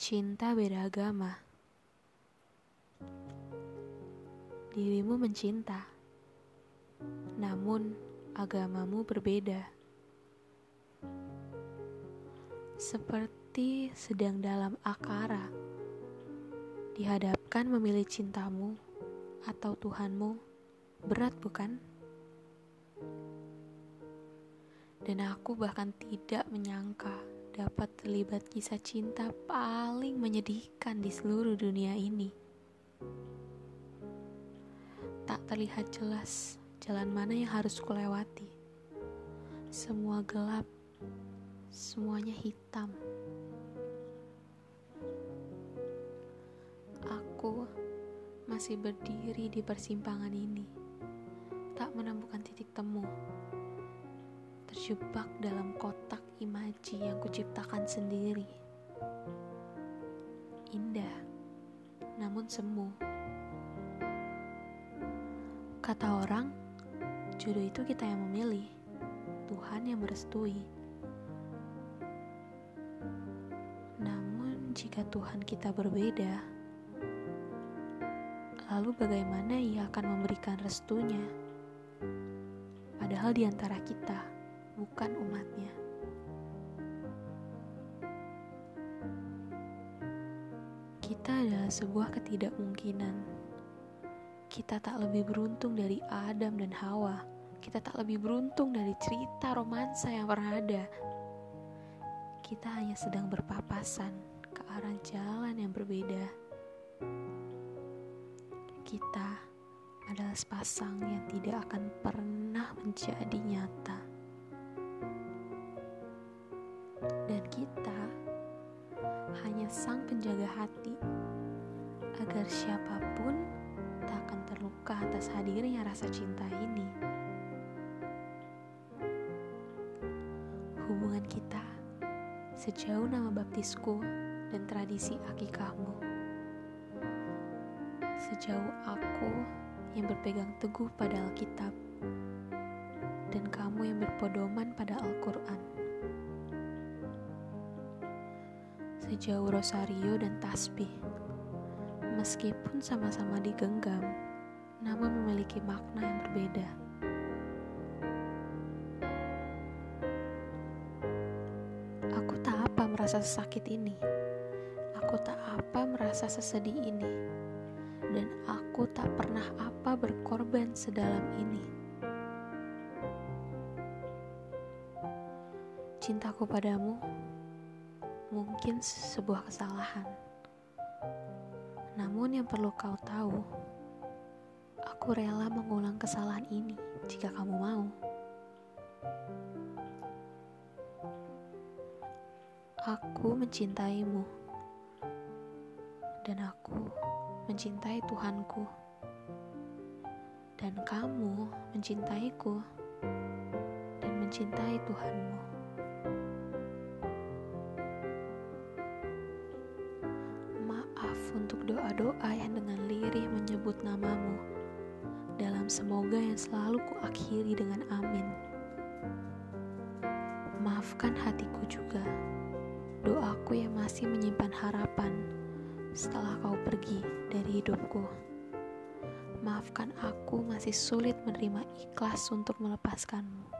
Cinta beda agama. Dirimu mencinta, namun agamamu berbeda. Seperti sedang dalam akara, dihadapkan memilih cintamu atau Tuhanmu, berat bukan? Dan aku bahkan tidak menyangka dapat terlibat kisah cinta paling menyedihkan di seluruh dunia ini. Tak terlihat jelas jalan mana yang harus kulewati. Semua gelap, semuanya hitam. Aku masih berdiri di persimpangan ini, tak menemukan titik temu terjebak dalam kotak imaji yang kuciptakan sendiri. Indah, namun semu. Kata orang, jodoh itu kita yang memilih, Tuhan yang merestui. Namun jika Tuhan kita berbeda, lalu bagaimana ia akan memberikan restunya? Padahal di antara kita, bukan umatnya. Kita adalah sebuah ketidakmungkinan. Kita tak lebih beruntung dari Adam dan Hawa. Kita tak lebih beruntung dari cerita romansa yang pernah ada. Kita hanya sedang berpapasan ke arah jalan yang berbeda. Kita adalah sepasang yang tidak akan pernah menjadi nyata. dan kita hanya sang penjaga hati agar siapa pun tak akan terluka atas hadirnya rasa cinta ini. Hubungan kita sejauh nama baptisku dan tradisi akikahmu. Sejauh aku yang berpegang teguh pada Alkitab dan kamu yang berpodoman pada Al-Quran. Sejauh rosario dan tasbih. Meskipun sama-sama digenggam, namun memiliki makna yang berbeda. Aku tak apa merasa sakit ini. Aku tak apa merasa sesedih ini. Dan aku tak pernah apa berkorban sedalam ini. Cintaku padamu mungkin sebuah kesalahan. Namun yang perlu kau tahu, aku rela mengulang kesalahan ini jika kamu mau. Aku mencintaimu, dan aku mencintai Tuhanku, dan kamu mencintaiku dan mencintai Tuhanmu. Doa-doa yang dengan lirih menyebut namamu dalam semoga yang selalu kuakhiri dengan amin. Maafkan hatiku juga, doaku yang masih menyimpan harapan setelah kau pergi dari hidupku. Maafkan aku masih sulit menerima ikhlas untuk melepaskanmu.